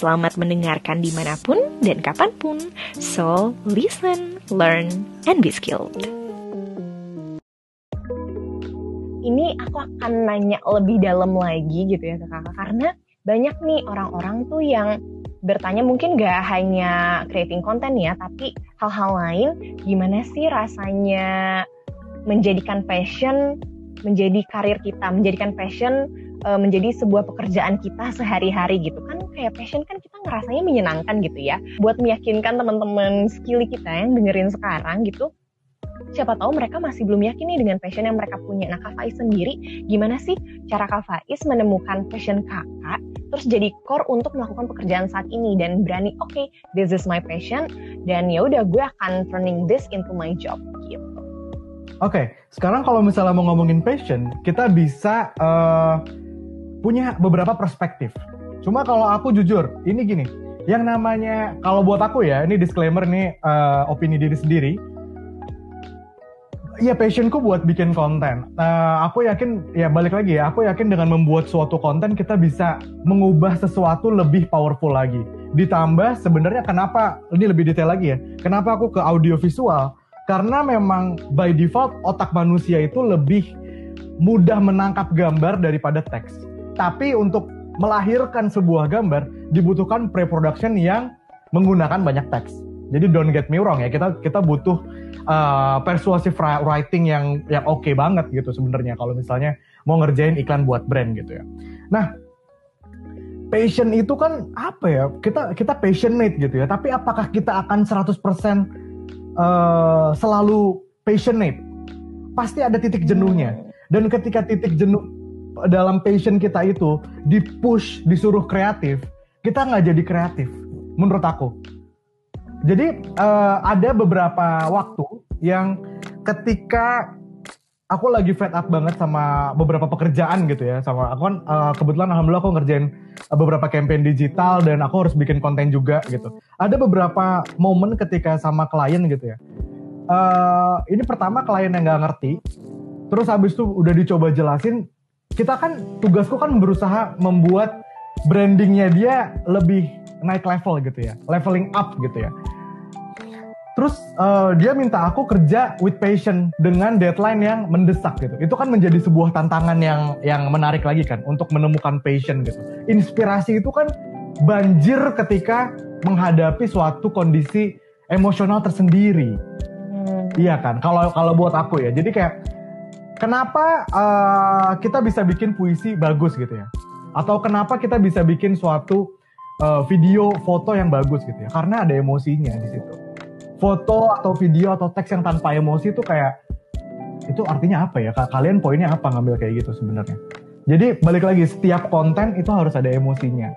Selamat mendengarkan di mana pun dan kapan pun. So, listen, learn, and be skilled. Ini aku akan nanya lebih dalam lagi gitu ya ke kakak karena banyak nih orang-orang tuh yang bertanya mungkin gak hanya creating konten ya tapi hal-hal lain gimana sih rasanya menjadikan passion menjadi karir kita menjadikan passion uh, menjadi sebuah pekerjaan kita sehari-hari gitu kan kayak passion kan kita ngerasanya menyenangkan gitu ya buat meyakinkan teman-teman skill kita yang dengerin sekarang gitu siapa tahu mereka masih belum yakin nih dengan passion yang mereka punya. Nah, Kak Faiz sendiri, gimana sih cara Kak Faiz menemukan passion kakak, terus jadi core untuk melakukan pekerjaan saat ini dan berani, oke, okay, this is my passion, dan ya udah gue akan turning this into my job gitu. Oke, okay, sekarang kalau misalnya mau ngomongin passion, kita bisa uh, punya beberapa perspektif. Cuma kalau aku jujur, ini gini, yang namanya kalau buat aku ya, ini disclaimer nih uh, opini diri sendiri. Iya passionku buat bikin konten. Uh, aku yakin ya balik lagi ya. Aku yakin dengan membuat suatu konten kita bisa mengubah sesuatu lebih powerful lagi. Ditambah sebenarnya kenapa ini lebih detail lagi ya. Kenapa aku ke audio visual? Karena memang by default otak manusia itu lebih mudah menangkap gambar daripada teks tapi untuk melahirkan sebuah gambar dibutuhkan pre-production yang menggunakan banyak teks. Jadi don't get me wrong ya, kita kita butuh uh, persuasive writing yang yang oke okay banget gitu sebenarnya kalau misalnya mau ngerjain iklan buat brand gitu ya. Nah, passion itu kan apa ya? Kita kita passionate gitu ya, tapi apakah kita akan 100% uh, selalu passionate? Pasti ada titik jenuhnya. Dan ketika titik jenuh dalam passion kita itu di push disuruh kreatif kita nggak jadi kreatif menurut aku. Jadi uh, ada beberapa waktu yang ketika aku lagi fed up banget sama beberapa pekerjaan gitu ya sama aku kan uh, kebetulan alhamdulillah aku ngerjain beberapa campaign digital dan aku harus bikin konten juga gitu. Ada beberapa momen ketika sama klien gitu ya. Uh, ini pertama klien yang nggak ngerti terus habis itu udah dicoba jelasin kita kan tugasku kan berusaha membuat brandingnya dia lebih naik level gitu ya, leveling up gitu ya. Terus uh, dia minta aku kerja with passion dengan deadline yang mendesak gitu. Itu kan menjadi sebuah tantangan yang yang menarik lagi kan untuk menemukan passion gitu. Inspirasi itu kan banjir ketika menghadapi suatu kondisi emosional tersendiri. Hmm. Iya kan? Kalau kalau buat aku ya. Jadi kayak kenapa uh, kita bisa bikin puisi bagus gitu ya? Atau kenapa kita bisa bikin suatu uh, video, foto yang bagus gitu ya? Karena ada emosinya di situ. Foto atau video atau teks yang tanpa emosi itu kayak itu artinya apa ya? Kalian poinnya apa ngambil kayak gitu sebenarnya? Jadi balik lagi setiap konten itu harus ada emosinya.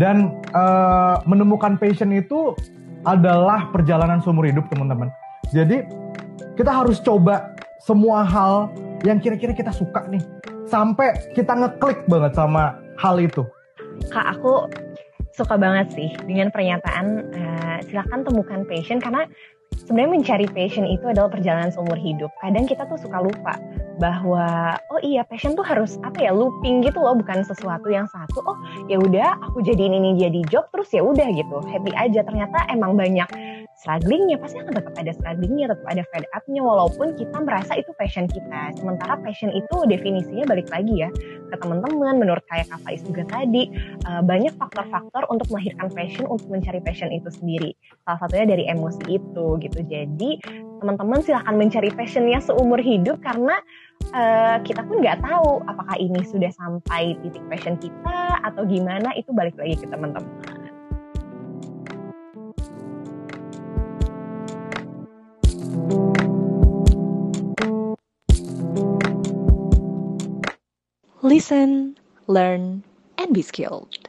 Dan uh, menemukan passion itu adalah perjalanan seumur hidup teman-teman. Jadi kita harus coba semua hal yang kira-kira kita suka nih sampai kita ngeklik banget sama hal itu kak aku suka banget sih dengan pernyataan uh, silakan temukan passion karena sebenarnya mencari passion itu adalah perjalanan seumur hidup. Kadang kita tuh suka lupa bahwa oh iya passion tuh harus apa ya looping gitu loh bukan sesuatu yang satu oh ya udah aku jadiin ini jadi job terus ya udah gitu happy aja ternyata emang banyak strugglingnya pasti akan tetap ada strugglingnya tetap ada fed upnya walaupun kita merasa itu passion kita. Sementara passion itu definisinya balik lagi ya ke teman-teman. Menurut kayak Kak Faiz juga tadi uh, banyak faktor-faktor untuk melahirkan passion untuk mencari passion itu sendiri. Salah satunya dari emosi itu gitu. Jadi teman-teman silahkan mencari passionnya seumur hidup karena uh, kita pun nggak tahu apakah ini sudah sampai titik passion kita atau gimana. Itu balik lagi ke teman-teman. Listen, learn, and be skilled.